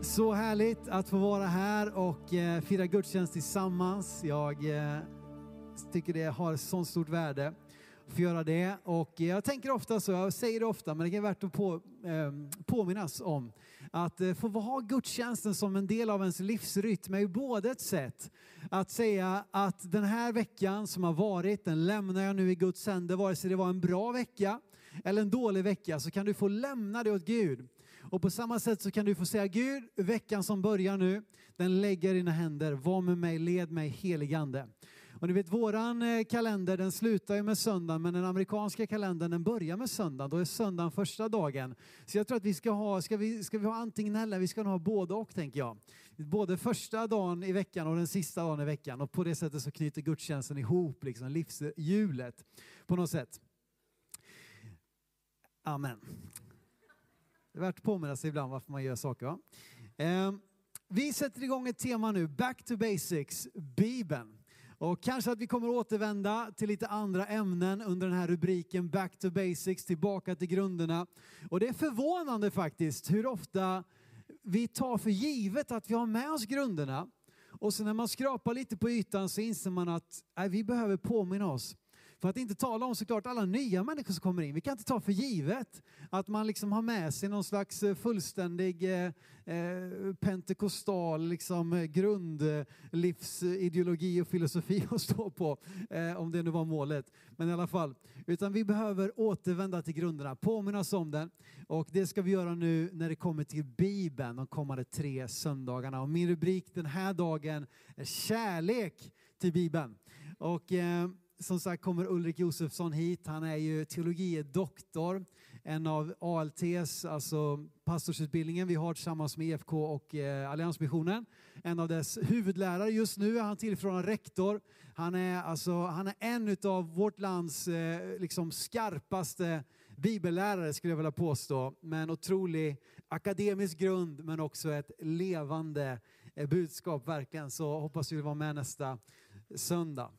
Så härligt att få vara här och eh, fira gudstjänst tillsammans. Jag eh, tycker det har sånt stort värde att få göra det. Och eh, jag tänker ofta så, jag säger det ofta, men det är värt att på, ehm, påminnas om att eh, få ha gudstjänsten som en del av ens livsrytm är ju både ett sätt att säga att den här veckan som har varit, den lämnar jag nu i Guds händer, vare sig det var en bra vecka eller en dålig vecka, så kan du få lämna det åt Gud. Och på samma sätt så kan du få säga Gud, veckan som börjar nu, den lägger i dina händer. Var med mig, led mig, heligande. Och ni vet våran eh, kalender den slutar ju med söndagen men den amerikanska kalendern den börjar med söndagen. Då är söndagen första dagen. Så jag tror att vi ska ha, ska vi, ska vi ha antingen eller, vi ska ha både och tänker jag. Både första dagen i veckan och den sista dagen i veckan. Och på det sättet så knyter gudstjänsten ihop liksom livshjulet på något sätt. Amen. Det är värt att påminna sig ibland varför man gör saker. Va? Eh, vi sätter igång ett tema nu, Back to Basics, Bibeln. Och kanske att vi kommer återvända till lite andra ämnen under den här rubriken Back to Basics, tillbaka till grunderna. Och det är förvånande faktiskt hur ofta vi tar för givet att vi har med oss grunderna. Och så när man skrapar lite på ytan så inser man att nej, vi behöver påminna oss för att inte tala om såklart alla nya människor som kommer in. Vi kan inte ta för givet att man liksom har med sig någon slags eh, fullständig eh, eh, pentekostal liksom, eh, grundlivsideologi och filosofi att stå på. Eh, om det nu var målet. Men i alla fall. Utan vi behöver återvända till grunderna, påminnas om den. Och det ska vi göra nu när det kommer till Bibeln de kommande tre söndagarna. Och min rubrik den här dagen är Kärlek till Bibeln. Och, eh, som sagt kommer Ulrik Josefsson hit. Han är ju teologidoktor, en av ALTs, alltså pastorsutbildningen vi har tillsammans med EFK och eh, Alliansmissionen. En av dess huvudlärare. Just nu är han tillförordnad rektor. Han är, alltså, han är en av vårt lands eh, liksom skarpaste bibellärare skulle jag vilja påstå. Med en otrolig akademisk grund men också ett levande eh, budskap verkligen. Så hoppas vi vill vara med nästa söndag.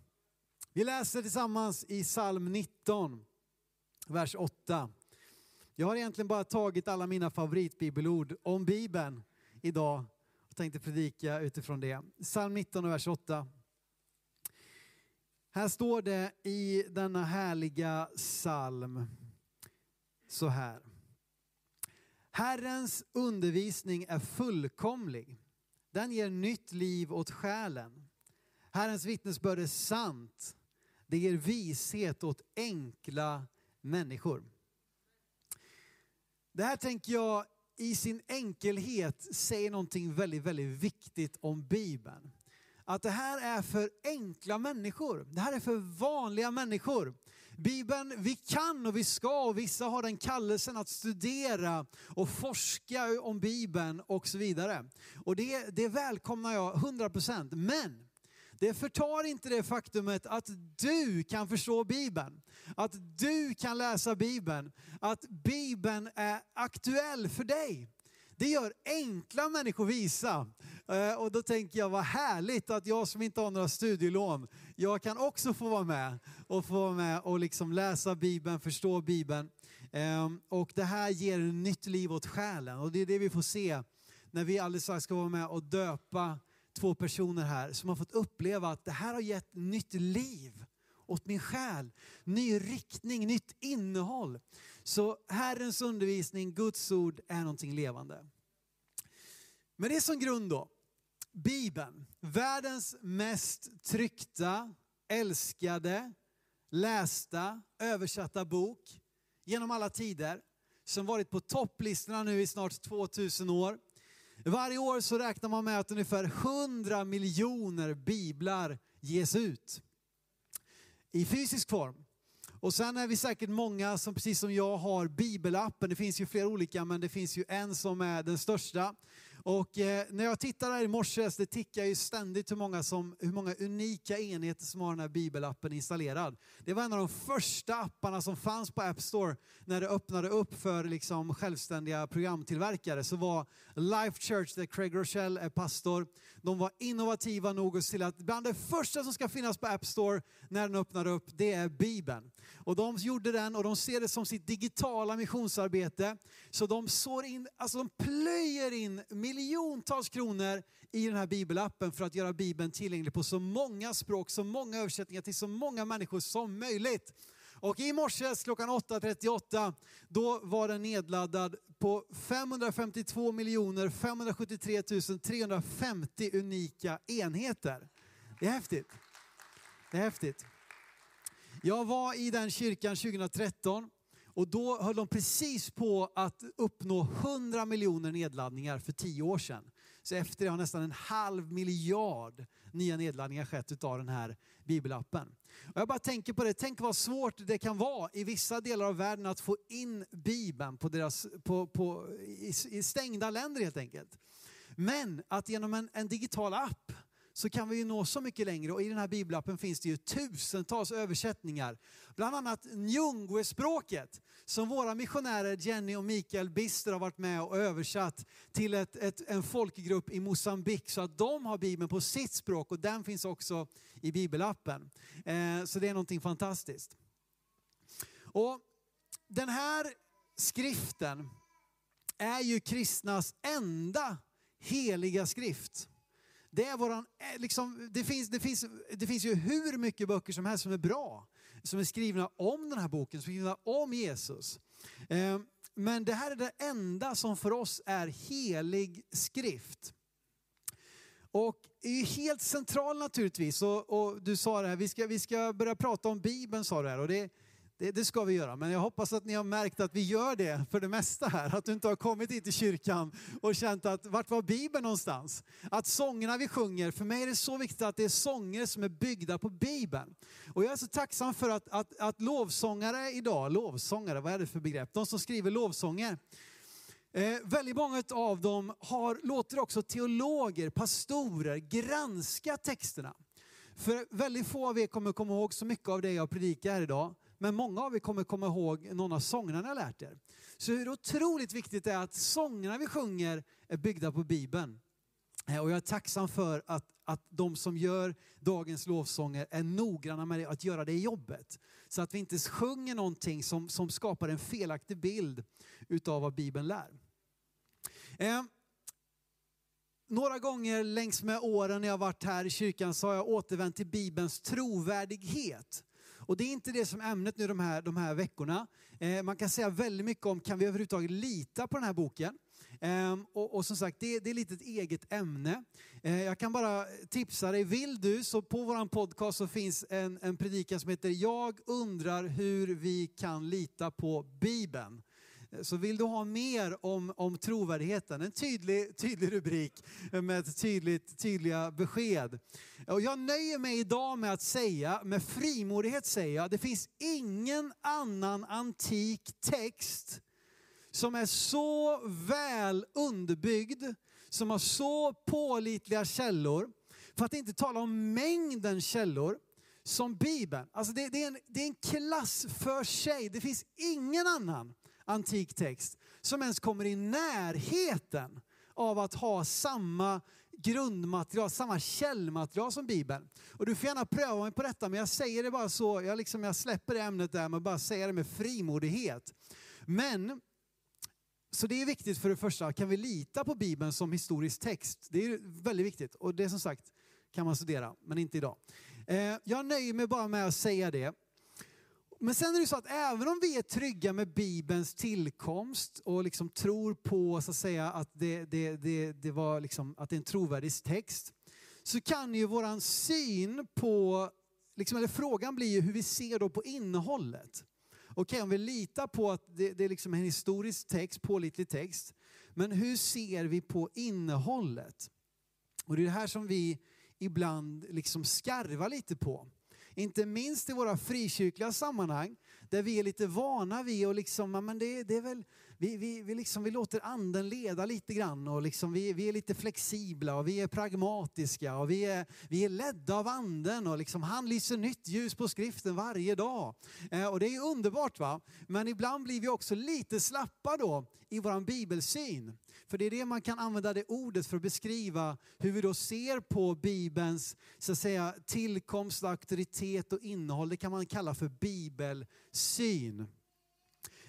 Vi läser tillsammans i psalm 19, vers 8. Jag har egentligen bara tagit alla mina favoritbibelord om Bibeln idag och tänkte predika utifrån det. Psalm 19 vers 8. Här står det i denna härliga psalm så här. Herrens undervisning är fullkomlig. Den ger nytt liv åt själen. Herrens vittnesbörd är sant. Det ger vishet åt enkla människor. Det här tänker jag i sin enkelhet säger någonting väldigt, väldigt viktigt om Bibeln. Att det här är för enkla människor. Det här är för vanliga människor. Bibeln, vi kan och vi ska och vissa har den kallelsen att studera och forska om Bibeln och så vidare. Och det, det välkomnar jag 100%. Men det förtar inte det faktumet att du kan förstå Bibeln. Att du kan läsa Bibeln. Att Bibeln är aktuell för dig. Det gör enkla människor visa. Eh, och då tänker jag vad härligt att jag som inte har några studielån, jag kan också få vara med och få vara med och liksom läsa Bibeln, förstå Bibeln. Ehm, och det här ger nytt liv åt själen och det är det vi får se när vi alldeles strax ska vara med och döpa två personer här som har fått uppleva att det här har gett nytt liv åt min själ. Ny riktning, nytt innehåll. Så Herrens undervisning, Guds ord är någonting levande. Men det är som grund då. Bibeln, världens mest tryckta, älskade, lästa, översatta bok genom alla tider. Som varit på topplistorna nu i snart 2000 år. Varje år så räknar man med att ungefär 100 miljoner biblar ges ut i fysisk form. Och sen är vi säkert många som precis som jag har bibelappen. Det finns ju flera olika men det finns ju en som är den största. Och eh, när jag tittar här i morse, det tickar ju ständigt hur många, som, hur många unika enheter som har den här bibelappen installerad. Det var en av de första apparna som fanns på App Store när det öppnade upp för liksom, självständiga programtillverkare. Så var Life Church, där Craig Rochelle är pastor, de var innovativa nog att se att bland det första som ska finnas på App Store när den öppnar upp, det är Bibeln. Och de gjorde den och de ser det som sitt digitala missionsarbete. Så de sår in, alltså de plöjer in miljoner miljontals kronor i den här bibelappen för att göra Bibeln tillgänglig på så många språk, så många översättningar till så många människor som möjligt. Och i morse klockan 8.38 då var den nedladdad på 552 573 350 unika enheter. Det är häftigt. Det är häftigt. Jag var i den kyrkan 2013 och då höll de precis på att uppnå 100 miljoner nedladdningar för tio år sedan. Så efter det har nästan en halv miljard nya nedladdningar skett av den här bibelappen. Och jag bara tänker på det, tänk vad svårt det kan vara i vissa delar av världen att få in bibeln på deras, på, på, i, i stängda länder helt enkelt. Men att genom en, en digital app så kan vi ju nå så mycket längre och i den här bibelappen finns det ju tusentals översättningar. Bland annat Njungwe-språket som våra missionärer Jenny och Mikael Bister har varit med och översatt till ett, ett, en folkgrupp i Mosambik så att de har bibeln på sitt språk och den finns också i bibelappen. Eh, så det är någonting fantastiskt. Och den här skriften är ju kristnas enda heliga skrift. Det, är våran, eh, liksom, det, finns, det, finns, det finns ju hur mycket böcker som helst som är bra, som är skrivna om den här boken, som är skrivna om Jesus. Eh, men det här är det enda som för oss är helig skrift. Och är ju helt central naturligtvis. Och, och, du sa det här, vi ska, vi ska börja prata om Bibeln sa du här. Och det, det, det, ska vi göra, men jag hoppas att ni har märkt att vi gör det för det mesta här. Att du inte har kommit hit till kyrkan och känt att vart var Bibeln någonstans? Att sångerna vi sjunger, för mig är det så viktigt att det är sånger som är byggda på Bibeln. Och jag är så tacksam för att, att, att lovsångare idag, lovsångare, vad är det för begrepp? De som skriver lovsånger, Eh, väldigt många av dem har, låter också teologer, pastorer granska texterna. För väldigt få av er kommer komma ihåg så mycket av det jag predikar här idag. Men många av er kommer komma ihåg någon av sångerna ni har lärt er. Så hur otroligt viktigt det är att sångerna vi sjunger är byggda på Bibeln. Eh, och jag är tacksam för att, att de som gör dagens lovsånger är noggranna med att göra det jobbet. Så att vi inte sjunger någonting som, som skapar en felaktig bild utav vad Bibeln lär. Eh, några gånger längs med åren när jag varit här i kyrkan så har jag återvänt till Bibelns trovärdighet. Och det är inte det som är ämnet nu de här, de här veckorna. Eh, man kan säga väldigt mycket om, kan vi överhuvudtaget lita på den här boken? Eh, och, och, som sagt, det, det, är lite ett eget ämne. Eh, jag kan bara tipsa dig, vill du så på vår podcast så finns en, en predikan som heter Jag undrar hur vi kan lita på Bibeln. Så vill du ha mer om, om trovärdigheten, en tydlig, tydlig rubrik med tydligt, tydliga besked. Och jag nöjer mig idag med att säga, med frimodighet säga, det finns ingen annan antik text som är så väl underbyggd, som har så pålitliga källor, för att inte tala om mängden källor, som Bibeln. Alltså det, det, är en, det är en klass för sig. Det finns ingen annan antik text som ens kommer i närheten av att ha samma grundmaterial, samma källmaterial som Bibeln. Och du får gärna pröva mig på detta, men jag säger det bara så, jag, liksom, jag släpper det ämnet där, men bara säger det med frimodighet. Men, så det är viktigt för det första, kan vi lita på Bibeln som historisk text? Det är väldigt viktigt och det som sagt kan man studera, men inte idag. Eh, jag nöjer mig bara med att säga det. Men sen är det så att även om vi är trygga med Bibelns tillkomst och liksom tror på så att säga att det, det, det, det var liksom, att det är en trovärdig text, så kan ju våran syn på, liksom, eller frågan blir ju hur vi ser då på innehållet. Okej, okay, om vi litar på att det, det är liksom en historisk text, pålitlig text, men hur ser vi på innehållet? Och det är det här som vi ibland liksom skarvar lite på. Inte minst i våra frikyrkliga sammanhang där vi är lite vana vid och liksom, men det, det är väl, vi, vi, vi, liksom, vi låter anden leda lite grann och liksom vi, vi är lite flexibla och vi är pragmatiska och vi är, vi är ledda av anden och liksom han lyser nytt ljus på skriften varje dag. Eh, och det är underbart va, men ibland blir vi också lite slappa då i våran bibelsyn. För det är det man kan använda det ordet för att beskriva hur vi då ser på Bibelns så att säga, tillkomst, auktoritet och innehåll. Det kan man kalla för bibelsyn.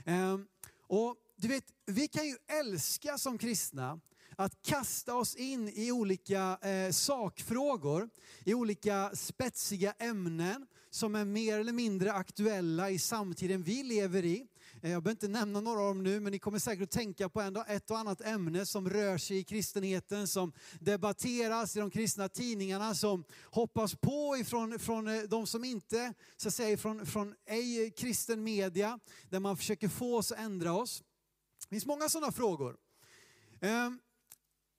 Um, och du vet, vi kan ju älska som kristna att kasta oss in i olika eh, sakfrågor, i olika spetsiga ämnen som är mer eller mindre aktuella i samtiden vi lever i. Eh, jag behöver inte nämna några av dem nu, men ni kommer säkert att tänka på ett och annat ämne som rör sig i kristenheten, som debatteras i de kristna tidningarna, som hoppas på ifrån från eh, de som inte, så att säga, från, från ej kristen media, där man försöker få oss att ändra oss. Det finns många sådana frågor. Ehm,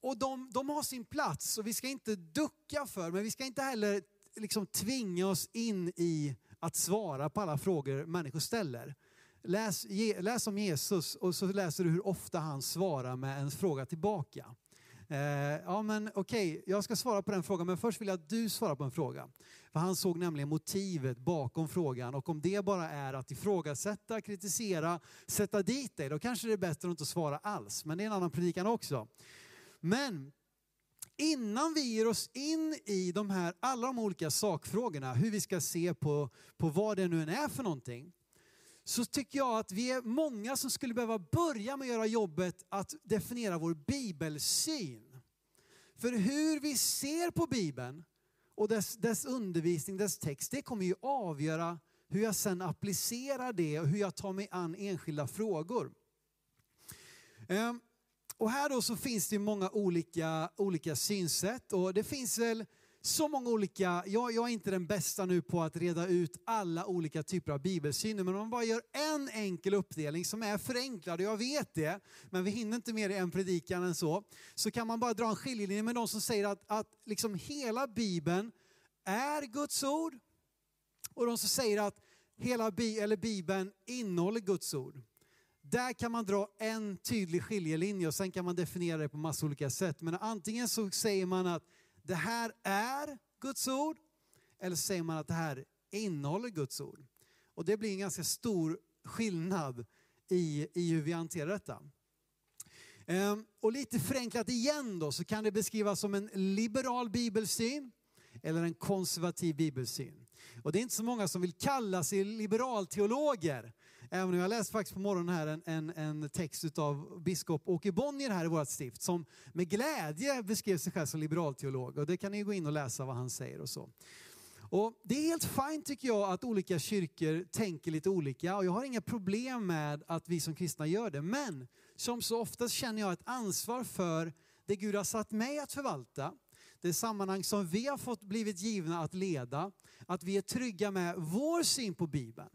och de, de har sin plats och vi ska inte ducka för, men vi ska inte heller liksom tvinga oss in i att svara på alla frågor människor ställer. Läs, läs om Jesus och så läser du hur ofta han svarar med en fråga tillbaka. Eh, ja men okej, okay, jag ska svara på den frågan men först vill jag att du svarar på en fråga. För han såg nämligen motivet bakom frågan och om det bara är att ifrågasätta, kritisera, sätta dit dig, då kanske det är bättre att inte svara alls. Men det är en annan predikan också. Men innan vi ger oss in i de här, alla de olika sakfrågorna, hur vi ska se på, på vad det nu än är för någonting, så tycker jag att vi är många som skulle behöva börja med att göra jobbet att definiera vår bibelsyn. För hur vi ser på Bibeln och dess, dess undervisning, dess text, det kommer ju avgöra hur jag sen applicerar det och hur jag tar mig an enskilda frågor. Ehm, och här då så finns det många olika, olika synsätt och det finns väl så många olika, jag, jag, är inte den bästa nu på att reda ut alla olika typer av bibelsyner, men om man bara gör en enkel uppdelning som är förenklad, och jag vet det, men vi hinner inte mer i en predikan än så, så kan man bara dra en skiljelinje med de som säger att, att liksom hela bibeln är Guds ord, och de som säger att hela bi, eller bibeln innehåller Guds ord. Där kan man dra en tydlig skiljelinje och sen kan man definiera det på massa olika sätt. Men antingen så säger man att det här är Guds ord, eller så säger man att det här innehåller Guds ord. Och det blir en ganska stor skillnad i, i hur vi hanterar detta. Ehm, och lite förenklat igen då så kan det beskrivas som en liberal bibelsyn eller en konservativ bibelsyn. Och det är inte så många som vill kalla sig liberalteologer. Även om jag läste faktiskt på morgonen här en, en, en text av biskop Åke Bonnier här i vårt stift som med glädje beskrev sig själv som liberalteolog. Och det kan ni gå in och läsa vad han säger och så. Och det är helt fint tycker jag att olika kyrkor tänker lite olika och jag har inga problem med att vi som kristna gör det. Men som så ofta känner jag ett ansvar för det Gud har satt mig att förvalta, det sammanhang som vi har fått blivit givna att leda, att vi är trygga med vår syn på Bibeln.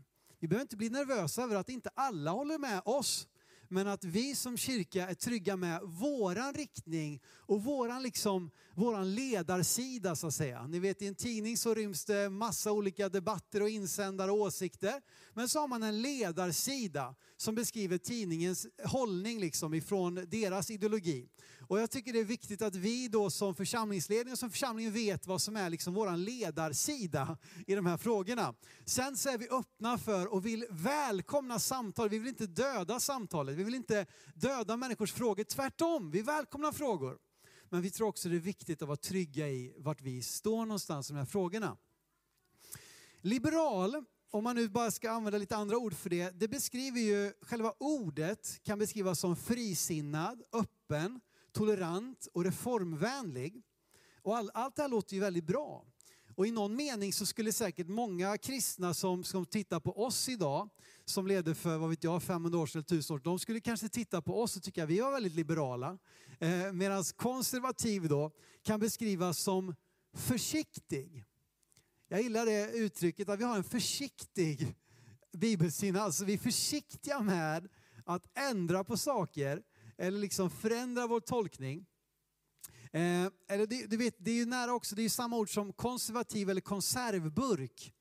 Vi behöver inte bli nervösa över att inte alla håller med oss. Men att vi som kyrka är trygga med våran riktning och våran, liksom, våran ledarsida så att säga. Ni vet i en tidning så ryms det massa olika debatter och insändare och åsikter. Men så har man en ledarsida som beskriver tidningens hållning liksom ifrån deras ideologi. Och jag tycker det är viktigt att vi då som församlingsledning och som församling vet vad som är liksom vår ledarsida i de här frågorna. Sen så är vi öppna för och vill välkomna samtal. Vi vill inte döda samtalet. Vi vill inte döda människors frågor. Tvärtom, vi välkomnar frågor. Men vi tror också det är viktigt att vara trygga i vart vi står någonstans i de här frågorna. Liberal, om man nu bara ska använda lite andra ord för det, det beskriver ju, själva ordet kan beskrivas som frisinnad, öppen, tolerant och reformvänlig. Och all, allt det här låter ju väldigt bra. Och i någon mening så skulle säkert många kristna som, som tittar på oss idag, som levde för vad vet jag, 500 år sedan eller 1000 år de skulle kanske titta på oss och tycka att vi var väldigt liberala. Eh, Medan konservativ då kan beskrivas som försiktig. Jag gillar det uttrycket att vi har en försiktig bibelsyn. Alltså vi är försiktiga med att ändra på saker eller liksom förändra vår tolkning. Eh, eller det, du vet, det är ju nära också, det är samma ord som konservativ eller konservburk.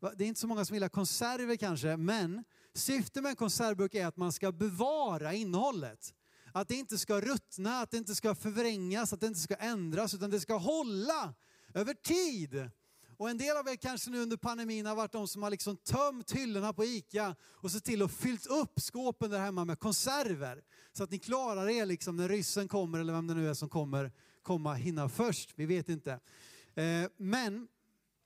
Det är inte så många som gillar konserver kanske, men syftet med en konservburk är att man ska bevara innehållet. Att det inte ska ruttna, att det inte ska förvrängas, att det inte ska ändras, utan det ska hålla över tid. Och en del av er kanske nu under pandemin har varit de som har liksom tömt hyllorna på ICA och sett till att fyllt upp skåpen där hemma med konserver. Så att ni klarar er liksom när ryssen kommer eller vem det nu är som kommer komma hinna först. Vi vet inte. Eh, men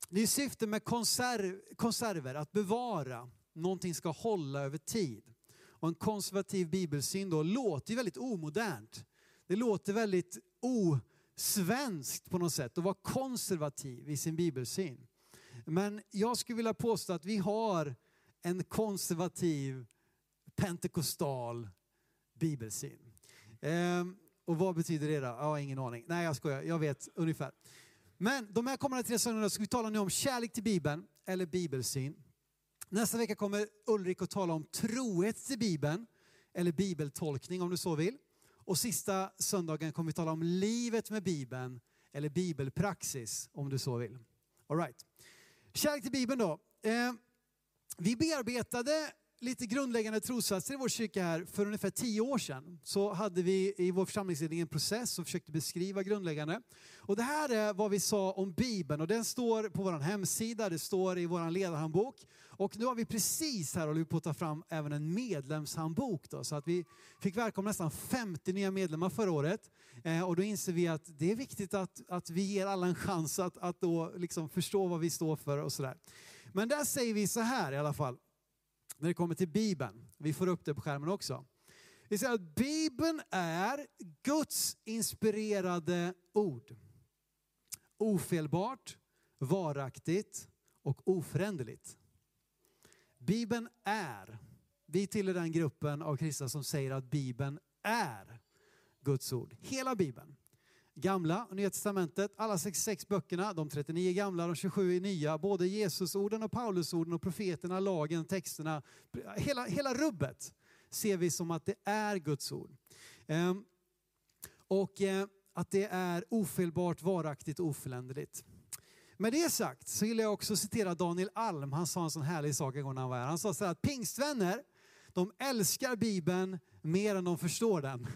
det är syftet med konserv, konserver, att bevara. Någonting ska hålla över tid. Och en konservativ bibelsyn då låter ju väldigt omodernt. Det låter väldigt osvenskt på något sätt att vara konservativ i sin bibelsyn. Men jag skulle vilja påstå att vi har en konservativ pentekostal bibelsyn. Ehm, och vad betyder det då? Ja, ingen aning. Nej, jag skojar. Jag vet ungefär. Men de här kommande tre söndagarna ska vi tala nu om kärlek till Bibeln, eller bibelsyn. Nästa vecka kommer Ulrik att tala om trohet till Bibeln, eller bibeltolkning om du så vill. Och sista söndagen kommer vi tala om livet med Bibeln, eller bibelpraxis om du så vill. All right. Kärlek till Bibeln då. Eh, vi bearbetade lite grundläggande trossatser i vår kyrka här för ungefär tio år sedan. Så hade vi i vår församlingsledning en process och försökte beskriva grundläggande. Och det här är vad vi sa om Bibeln och den står på vår hemsida, det står i vår ledarhandbok. Och nu har vi precis här hållit på att ta fram även en medlemshandbok. Då, så att vi fick välkomna nästan 50 nya medlemmar förra året. Eh, och då inser vi att det är viktigt att, att vi ger alla en chans att, att då liksom förstå vad vi står för och sådär. Men där säger vi så här i alla fall när det kommer till Bibeln. Vi får upp det på skärmen också. Vi säger att Bibeln är Guds inspirerade ord. Ofelbart, varaktigt och oföränderligt. Bibeln är, vi tillhör den gruppen av kristna som säger att Bibeln är Guds ord. Hela Bibeln. Gamla och Nya Testamentet, alla 66 böckerna, de 39 gamla, de 27 är nya, både Jesusorden och Paulusorden och profeterna, lagen, texterna, hela, hela rubbet ser vi som att det är Guds ord. Ehm, och eh, att det är ofelbart, varaktigt och oföränderligt. Med det sagt så vill jag också citera Daniel Alm. Han sa en sån härlig sak en gång när han var här. Han sa så här att pingstvänner, de älskar Bibeln mer än de förstår den.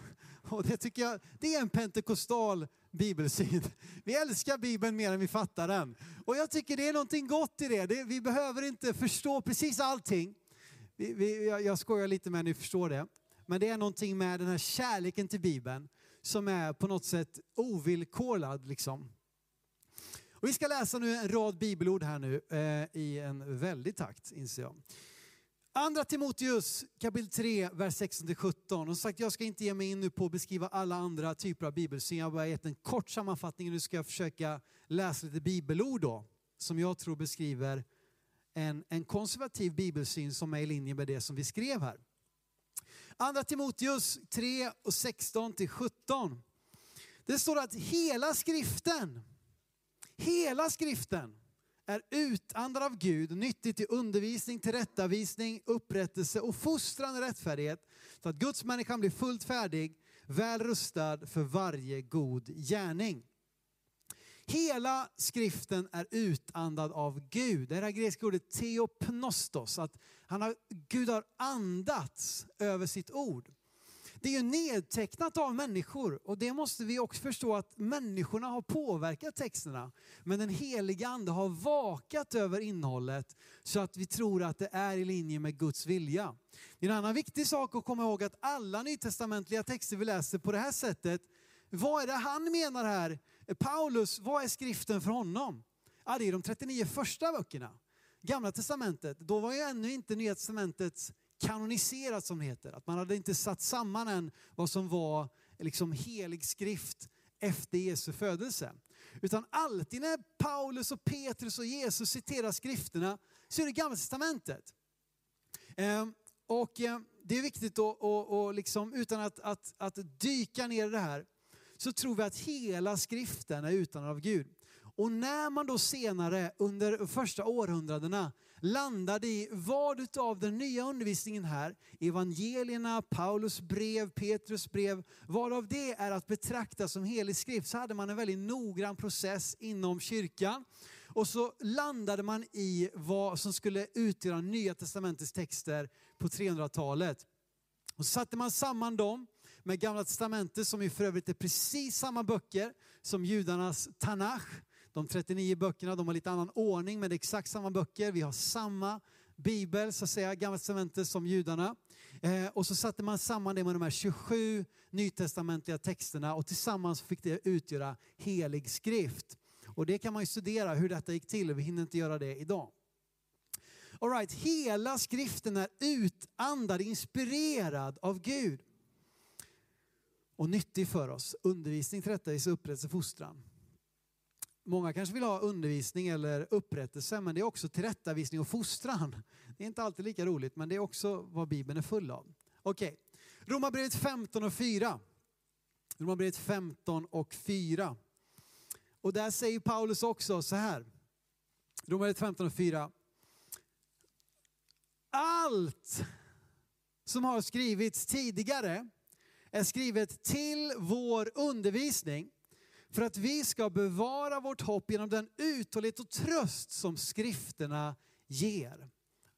Och det tycker jag, det är en pentekostal bibelsyn. Vi älskar Bibeln mer än vi fattar den. Och jag tycker det är någonting gott i det. det vi behöver inte förstå precis allting. Vi, vi, jag, jag skojar lite med ni förstår det. Men det är någonting med den här kärleken till Bibeln som är på något sätt ovillkorad. Liksom. Och vi ska läsa nu en rad bibelord här nu eh, i en väldig takt inser jag. Andra Timoteus kapitel 3, vers 16-17. Och sagt, jag ska inte ge mig in nu på att beskriva alla andra typer av bibelsyn. Jag har bara gett en kort sammanfattning. och Nu ska jag försöka läsa lite bibelord då, som jag tror beskriver en, en konservativ bibelsyn som är i linje med det som vi skrev här. Andra Timoteus 3 och 16 17. Det står att hela skriften, hela skriften är utandad av Gud, nyttig till undervisning, tillrättavisning, upprättelse och fostran i rättfärdighet, så att Guds människa blir fullt färdig, väl rustad för varje god gärning. Hela skriften är utandad av Gud. Det här grekiska ordet teopnostos, att han har, Gud har andats över sitt ord. Det är ju nedtecknat av människor och det måste vi också förstå att människorna har påverkat texterna. Men den heliga ande har vakat över innehållet så att vi tror att det är i linje med Guds vilja. Det är en annan viktig sak att komma ihåg att alla nytestamentliga texter vi läser på det här sättet, vad är det han menar här? Paulus, vad är skriften för honom? Ja, det är de 39 första böckerna. Gamla testamentet, då var ju ännu inte Nya testamentets kanoniserat som det heter. Att man hade inte satt samman än vad som var liksom helig skrift efter Jesu födelse. Utan alltid när Paulus och Petrus och Jesus citerar skrifterna så är det Gamla Testamentet. Ehm, och eh, det är viktigt då, och, och liksom, utan att, att, att dyka ner i det här, så tror vi att hela skriften är utan av Gud. Och när man då senare under första århundradena landade i vad av den nya undervisningen här, evangelierna, Paulus brev, Petrus brev, vad av det är att betrakta som helig skrift så hade man en väldigt noggrann process inom kyrkan. Och så landade man i vad som skulle utgöra Nya Testamentets texter på 300-talet. Och så satte man samman dem med Gamla Testamentet som ju för övrigt är precis samma böcker som judarnas Tanach de 39 böckerna, de har lite annan ordning men det är exakt samma böcker. Vi har samma bibel, så att säga, Gamla testamentet som judarna. Eh, och så satte man samman det med de här 27 nytestamentliga texterna och tillsammans fick det utgöra helig skrift. Och det kan man ju studera hur detta gick till, vi hinner inte göra det idag. All right, hela skriften är utandad, inspirerad av Gud. och nyttig för oss. Undervisning, till tillrättavisning, upprättelse, fostran. Många kanske vill ha undervisning eller upprättelse, men det är också tillrättavisning och fostran. Det är inte alltid lika roligt, men det är också vad Bibeln är full av. Okej, okay. Romarbrevet 15 och 4. Romarbrevet 15 och 4. Och där säger Paulus också så här. Romarbrevet 15 och 4. Allt som har skrivits tidigare är skrivet till vår undervisning för att vi ska bevara vårt hopp genom den uthållighet och tröst som skrifterna ger.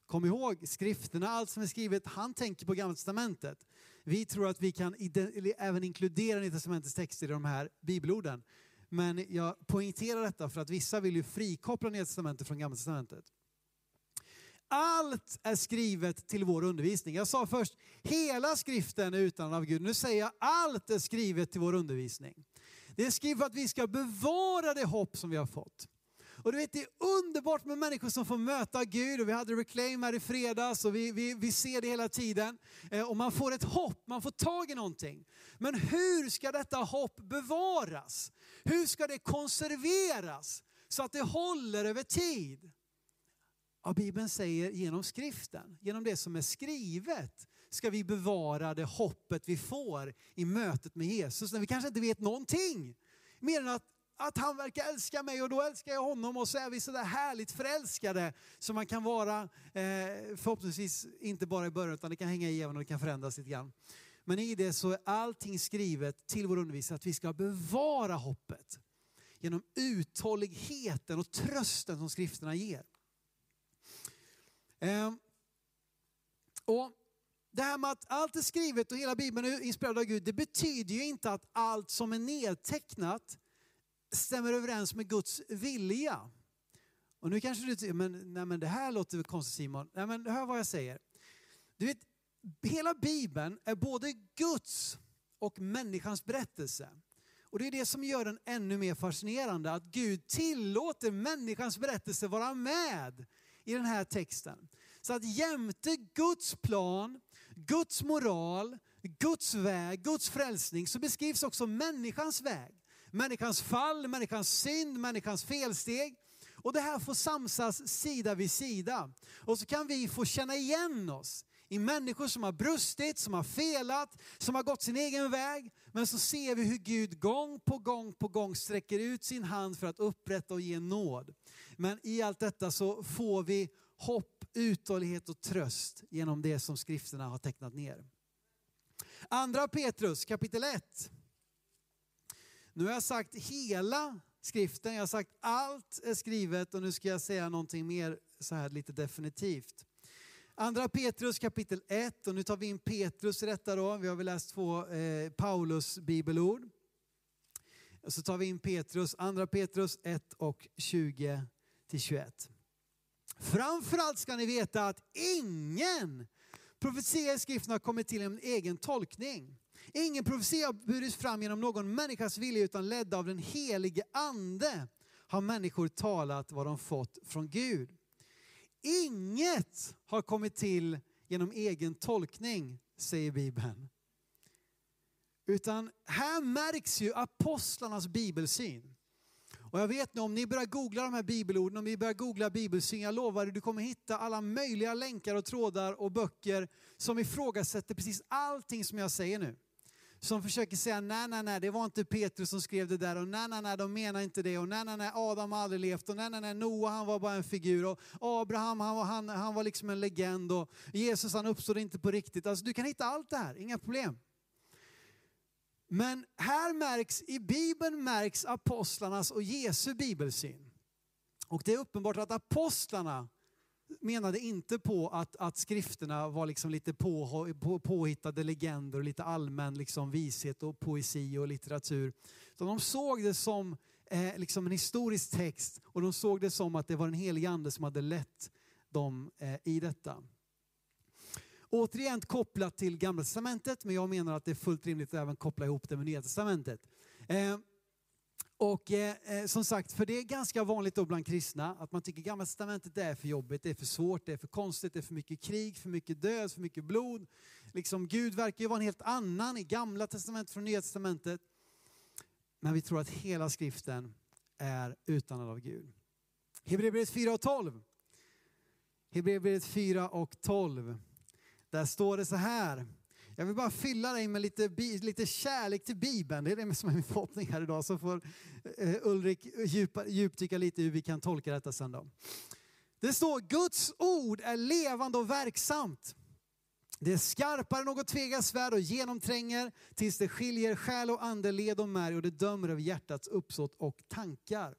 Kom ihåg, skrifterna, allt som är skrivet, han tänker på Gamla Testamentet. Vi tror att vi kan även inkludera Nya Testamentets texter i de här bibelorden. Men jag poängterar detta för att vissa vill ju frikoppla Nya Testamentet från Gamla Testamentet. Allt är skrivet till vår undervisning. Jag sa först, hela skriften är utan av Gud. Nu säger jag, allt är skrivet till vår undervisning. Det är skrivet för att vi ska bevara det hopp som vi har fått. Och du vet, det är underbart med människor som får möta Gud. Och vi hade Reclaim här i fredags och vi, vi, vi ser det hela tiden. Eh, och man får ett hopp, man får tag i någonting. Men hur ska detta hopp bevaras? Hur ska det konserveras så att det håller över tid? Ja, Bibeln säger genom skriften, genom det som är skrivet ska vi bevara det hoppet vi får i mötet med Jesus när vi kanske inte vet någonting. Mer än att, att han verkar älska mig och då älskar jag honom och så är vi sådär härligt förälskade som man kan vara eh, förhoppningsvis inte bara i början utan det kan hänga i även och det kan förändras lite grann. Men i det så är allting skrivet till vår undervisning att vi ska bevara hoppet genom uthålligheten och trösten som skrifterna ger. Eh, och det här med att allt är skrivet och hela Bibeln är inspirerad av Gud, det betyder ju inte att allt som är nedtecknat stämmer överens med Guds vilja. Och nu kanske du tycker, men, nej, men det här låter väl konstigt Simon. Nej men hör vad jag säger. Du vet, hela Bibeln är både Guds och människans berättelse. Och det är det som gör den ännu mer fascinerande, att Gud tillåter människans berättelse vara med i den här texten. Så att jämte Guds plan, Guds moral, Guds väg, Guds frälsning så beskrivs också människans väg. Människans fall, människans synd, människans felsteg. Och det här får samsas sida vid sida. Och så kan vi få känna igen oss i människor som har brustit, som har felat, som har gått sin egen väg. Men så ser vi hur Gud gång på gång på gång sträcker ut sin hand för att upprätta och ge nåd. Men i allt detta så får vi hopp, uthållighet och tröst genom det som skrifterna har tecknat ner. Andra Petrus kapitel 1. Nu har jag sagt hela skriften, jag har sagt allt är skrivet och nu ska jag säga någonting mer så här lite definitivt. Andra Petrus kapitel 1 och nu tar vi in Petrus i detta då. Vi har väl läst två eh, Paulus bibelord. Och så tar vi in Petrus, andra Petrus 1 och 20 till 21. Framförallt ska ni veta att ingen profetia i skriften har kommit till en egen tolkning. Ingen profetia har burits fram genom någon människas vilja utan ledda av den helige ande har människor talat vad de fått från Gud. Inget har kommit till genom egen tolkning, säger Bibeln. Utan här märks ju apostlarnas bibelsyn. Och jag vet nu om ni börjar googla de här bibelorden, om ni börjar googla bibelsyn, jag lovar dig, du kommer hitta alla möjliga länkar och trådar och böcker som ifrågasätter precis allting som jag säger nu. Som försöker säga nej, nej, nej, det var inte Petrus som skrev det där och nej, nej, nej, de menar inte det och nej, nej, nej, Adam har aldrig levt och nej, nej, nej, Noa han var bara en figur och Abraham han var, han, han var liksom en legend och Jesus han uppstod inte på riktigt. Alltså du kan hitta allt det här, inga problem. Men här märks, i Bibeln märks apostlarnas och Jesu bibelsyn. Och det är uppenbart att apostlarna menade inte på att, att skrifterna var liksom lite på, på, påhittade legender och lite allmän liksom vishet och poesi och litteratur. Så de såg det som eh, liksom en historisk text och de såg det som att det var den helige ande som hade lett dem eh, i detta. Återigen kopplat till Gamla Testamentet, men jag menar att det är fullt rimligt att även koppla ihop det med Nya Testamentet. Eh, och eh, eh, som sagt, för det är ganska vanligt då bland kristna att man tycker Gamla Testamentet är för jobbigt, det är för svårt, det är för konstigt, det är för mycket krig, för mycket död, för mycket blod. liksom, Gud verkar ju vara en helt annan i gamla testamentet från nya testamentet. Men vi tror att hela skriften är utandad av Gud. Hebreerbrevet 4 och 12. Hebreerbrevet 4 och 12. Där står det så här. Jag vill bara fylla dig med lite, lite kärlek till Bibeln. Det är det som är min förhoppning här idag. Så får eh, Ulrik djupa, djupdyka lite hur vi kan tolka detta sen då. Det står Guds ord är levande och verksamt. Det är skarpare än något tvegasvärd och genomtränger tills det skiljer själ och ande, led och märg och det dömer över hjärtats uppsåt och tankar.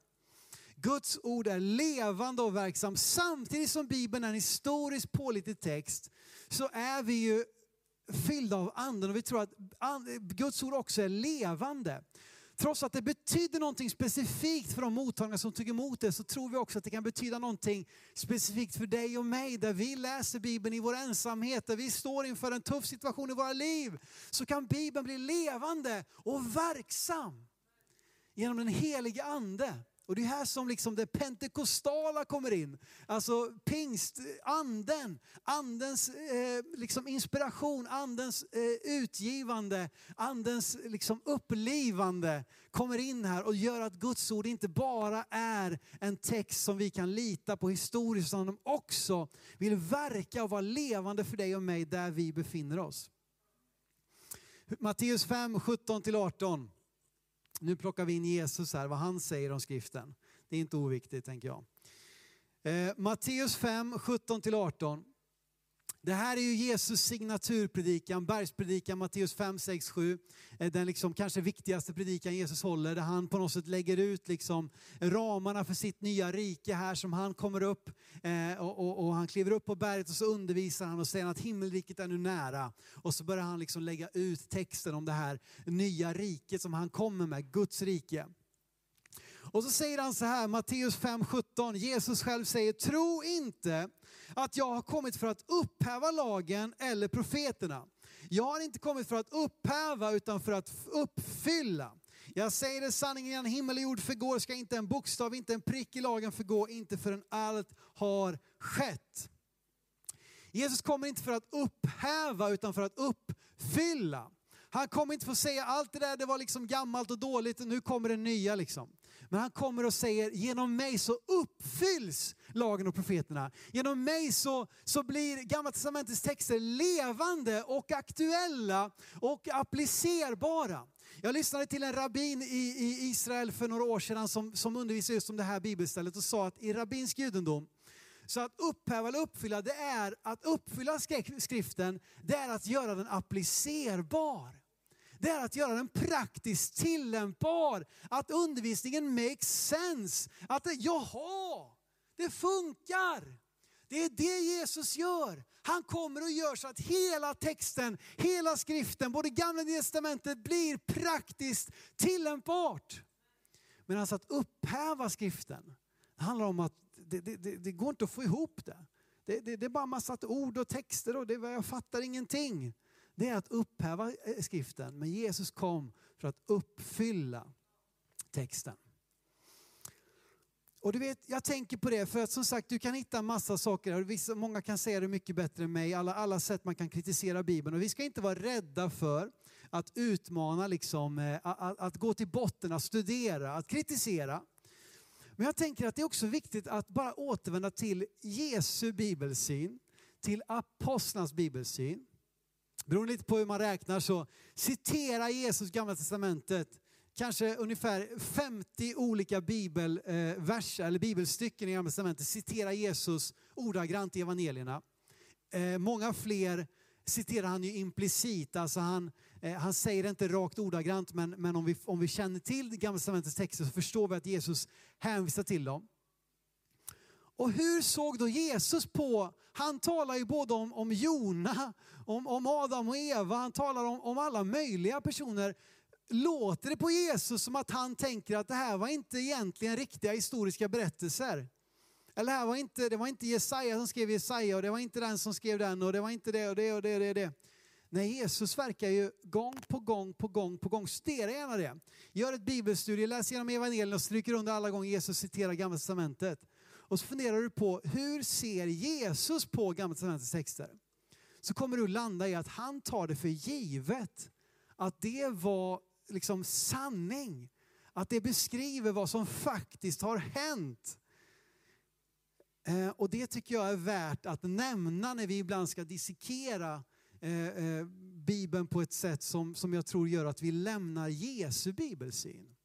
Guds ord är levande och verksam. Samtidigt som Bibeln är en historiskt pålitlig text så är vi ju fyllda av anden och vi tror att Guds ord också är levande. Trots att det betyder någonting specifikt för de mottagare som tog emot det så tror vi också att det kan betyda någonting specifikt för dig och mig. Där vi läser Bibeln i vår ensamhet, där vi står inför en tuff situation i våra liv. Så kan Bibeln bli levande och verksam genom den helige ande. Och det är här som liksom det pentekostala kommer in. Alltså pingst, anden, andens eh, liksom inspiration, andens eh, utgivande, andens liksom upplivande kommer in här och gör att Guds ord inte bara är en text som vi kan lita på historiskt, utan de också vill verka och vara levande för dig och mig där vi befinner oss. Matteus 5, 17-18. Nu plockar vi in Jesus här, vad han säger om skriften. Det är inte oviktigt tänker jag. Eh, Matteus 5, 17-18. Det här är ju Jesus signaturpredikan, bergspredikan, Matteus 5, 6, 7. Den liksom kanske viktigaste predikan Jesus håller, där han på något sätt lägger ut liksom ramarna för sitt nya rike här som han kommer upp eh, och, och, och, han kliver upp på berget och så undervisar han och säger att himmelriket är nu nära. Och så börjar han liksom lägga ut texten om det här nya riket som han kommer med, Guds rike. Och så säger han så här, Matteus 5, 17, Jesus själv säger, tro inte att jag har kommit för att upphäva lagen eller profeterna. Jag har inte kommit för att upphäva utan för att uppfylla. Jag säger det sanningen innan himmel och jord förgår ska inte en bokstav, inte en prick i lagen förgå, inte förrän allt har skett. Jesus kommer inte för att upphäva utan för att uppfylla. Han kommer inte för att säga allt det där det var liksom gammalt och dåligt och nu kommer det nya. Liksom. Men han kommer och säger, genom mig så uppfylls lagen och profeterna. Genom mig så, så blir Gamla Testamentets texter levande och aktuella och applicerbara. Jag lyssnade till en rabbin i, i Israel för några år sedan som, som undervisade just om det här bibelstället och sa att i rabbinsk judendom så att upphäva eller uppfylla, det är att uppfylla skriften, det är att göra den applicerbar det är att göra den praktiskt tillämpbar. Att undervisningen makes sense. Att det, jaha, det funkar. Det är det Jesus gör. Han kommer och gör så att hela texten, hela skriften, både gamla och testamentet blir praktiskt tillämpbart. Men alltså att upphäva skriften, det handlar om att det, det, det, det går inte att få ihop det. Det, det är bara massa ord och texter och det, jag fattar ingenting det är att upphäva eh, skriften. Men Jesus kom för att uppfylla texten. Och du vet, jag tänker på det för att som sagt, du kan hitta massa saker. Vissa, många kan säga det mycket bättre än mig. Alla, alla sätt man kan kritisera Bibeln. Och vi ska inte vara rädda för att utmana, liksom, eh, att, att gå till botten, att studera, att kritisera. Men jag tänker att det är också viktigt att bara återvända till Jesu bibelsyn, till apostlarnas bibelsyn. Beroende lite på hur man räknar så citera Jesus Gamla Testamentet kanske ungefär 50 olika bibelverser eh, eller bibelstycken i Gamla Testamentet citerar Jesus ordagrant i evangelierna. Eh, många fler citerar han ju implicit, alltså han, eh, han säger det inte rakt ordagrant men, men om, vi, om vi känner till Gamla Testamentets texter så förstår vi att Jesus hänvisar till dem. Och hur såg då Jesus på, han talar ju både om, om Jona, om, om Adam och Eva, han talar om, om alla möjliga personer. Låter det på Jesus som att han tänker att det här var inte egentligen riktiga historiska berättelser? Eller det, här var inte, det var inte Jesaja som skrev Jesaja och det var inte den som skrev den och det var inte det och det och det och det. Och det. Nej, Jesus verkar ju gång på gång på gång på gång. Studera gärna det. Gör ett bibelstudie, läs igenom evangelierna och stryker under alla gånger Jesus citerar Gamla Testamentet. Och så funderar du på hur ser Jesus på Gamla Testamentets texter? så kommer du landa i att han tar det för givet att det var liksom sanning. Att det beskriver vad som faktiskt har hänt. Eh, och det tycker jag är värt att nämna när vi ibland ska dissekera eh, eh, Bibeln på ett sätt som, som jag tror gör att vi lämnar Jesu bibelsyn.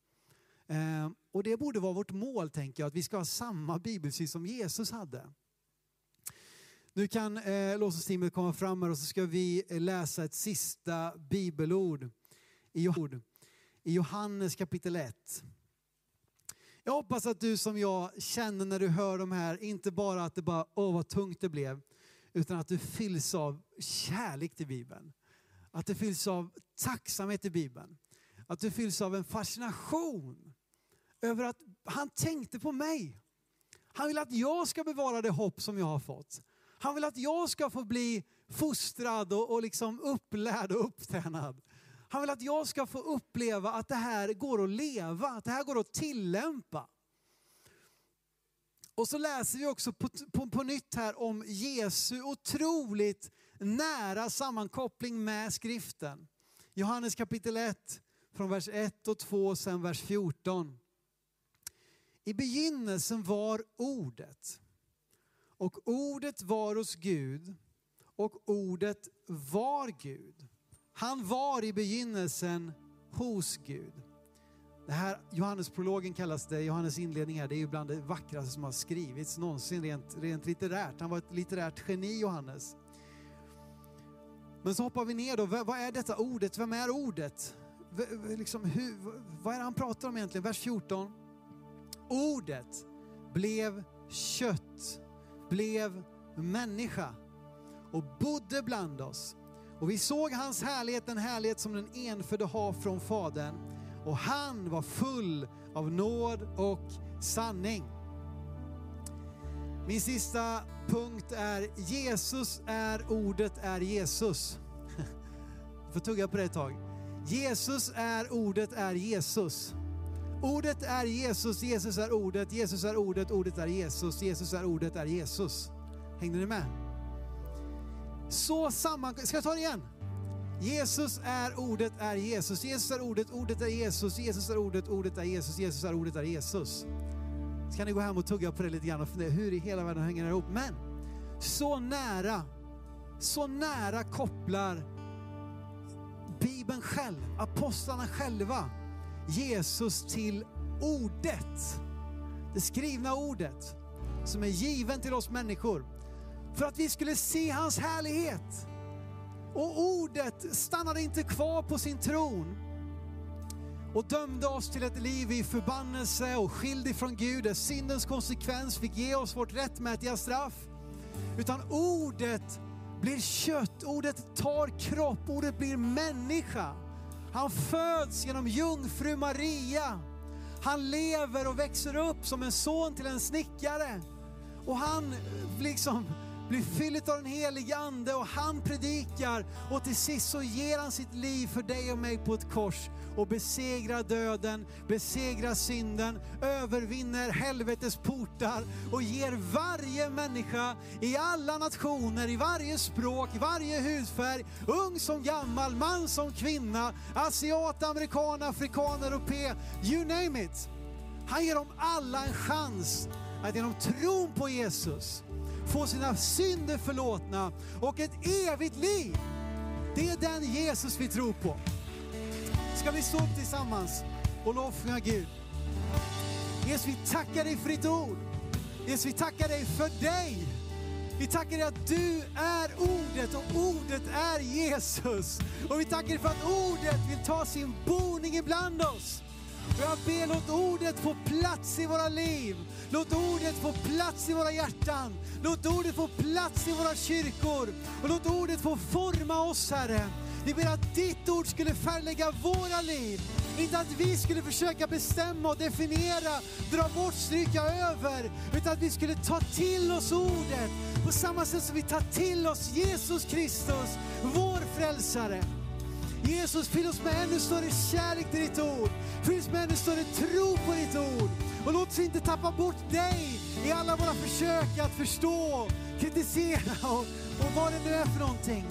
Eh, och det borde vara vårt mål, tänker jag, att vi ska ha samma bibelsyn som Jesus hade. Nu kan eh, lovsångsteamet komma fram här och så ska vi eh, läsa ett sista bibelord i Johannes i Johannes kapitel 1. Jag hoppas att du som jag känner när du hör de här, inte bara att det bara, åh vad tungt det blev, utan att du fylls av kärlek till Bibeln. Att du fylls av tacksamhet till Bibeln. Att du fylls av en fascination över att han tänkte på mig. Han vill att jag ska bevara det hopp som jag har fått. Han vill att jag ska få bli fostrad och, och liksom upplärd och upptränad. Han vill att jag ska få uppleva att det här går att leva, att det här går att tillämpa. Och så läser vi också på, på, på nytt här om Jesu otroligt nära sammankoppling med skriften. Johannes kapitel 1, från vers 1 och 2 och sen vers 14. I begynnelsen var ordet. Och ordet var hos Gud och ordet var Gud. Han var i begynnelsen hos Gud. Det här Johannesprologen kallas det, Johannes inledning här, det är ju bland det vackraste som har skrivits någonsin rent, rent litterärt. Han var ett litterärt geni Johannes. Men så hoppar vi ner då, vad är detta ordet? Vem är ordet? V liksom, hur, vad är det han pratar om egentligen? Vers 14. Ordet blev kött, blev människa och bodde bland oss. Och vi såg hans härlighet, en härlighet som den enfödde har från Fadern. Och han var full av nåd och sanning. Min sista punkt är Jesus är ordet är Jesus. Jag får tugga på det ett tag. Jesus är ordet är Jesus. Ordet är Jesus, Jesus är ordet, Jesus är ordet, ordet är Jesus, Jesus är ordet är Jesus. Hängde ni med? Så samman... Ska jag ta det igen? Jesus är ordet är Jesus, Jesus är ordet, ordet är Jesus, Jesus är ordet, ordet är Jesus, Jesus är ordet är Jesus. Så kan ni gå hem och tugga på det lite grann och fundera hur i hela världen hänger det ihop? Men så nära, så nära kopplar Bibeln själv, apostlarna själva, Jesus till ordet. Det skrivna ordet som är given till oss människor för att vi skulle se hans härlighet. Och ordet stannade inte kvar på sin tron och dömde oss till ett liv i förbannelse och skild ifrån Gud där syndens konsekvens fick ge oss vårt rättmätiga straff. Utan ordet blir kött, ordet tar kropp, ordet blir människa. Han föds genom jungfru Maria. Han lever och växer upp som en son till en snickare. Och han liksom blir fylld av den helige Ande och han predikar och till sist så ger han sitt liv för dig och mig på ett kors och besegrar döden, besegrar synden, övervinner helvetets portar och ger varje människa i alla nationer, i varje språk, i varje hudfärg, ung som gammal, man som kvinna, asiat, amerikan, afrikan, europé, you name it. Han ger dem alla en chans att genom tron på Jesus få sina synder förlåtna och ett evigt liv. Det är den Jesus vi tror på. Ska vi stå upp tillsammans och lovsjunga Gud? Jesus, vi tackar dig för ditt ord. Jesus, vi tackar dig för dig. Vi tackar dig att du är ordet och ordet är Jesus. Och vi tackar dig för att ordet vill ta sin boning ibland oss. Och jag ber, låt ordet få plats i våra liv. Låt ordet få plats i våra hjärtan. Låt ordet få plats i våra kyrkor. Och låt ordet få forma oss, Herre. Vi ber att ditt ord skulle färglägga våra liv. Inte att vi skulle försöka bestämma och definiera, dra bort, stryka över. Utan att vi skulle ta till oss ordet på samma sätt som vi tar till oss Jesus Kristus, vår frälsare. Jesus, fyll oss med ännu större kärlek till ditt ord. Fyll oss med ännu större tro på ditt ord. Och låt oss inte tappa bort dig i alla våra försök att förstå, kritisera och, och vad det nu är för någonting.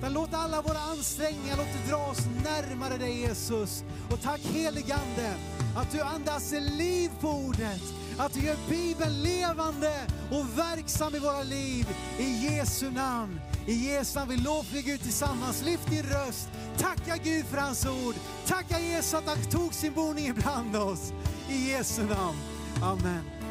Men låt alla våra ansträngningar, låt det dra oss närmare dig Jesus. Och tack heligande att du andas liv på ordet. Att du gör Bibeln levande och verksam i våra liv. I Jesu namn. I Jesu namn, vi lovsjunger Gud tillsammans. Lyft din röst. Tacka Gud för hans ord. Tacka Jesus att han tog sin boning ibland oss. I Jesu namn. Amen.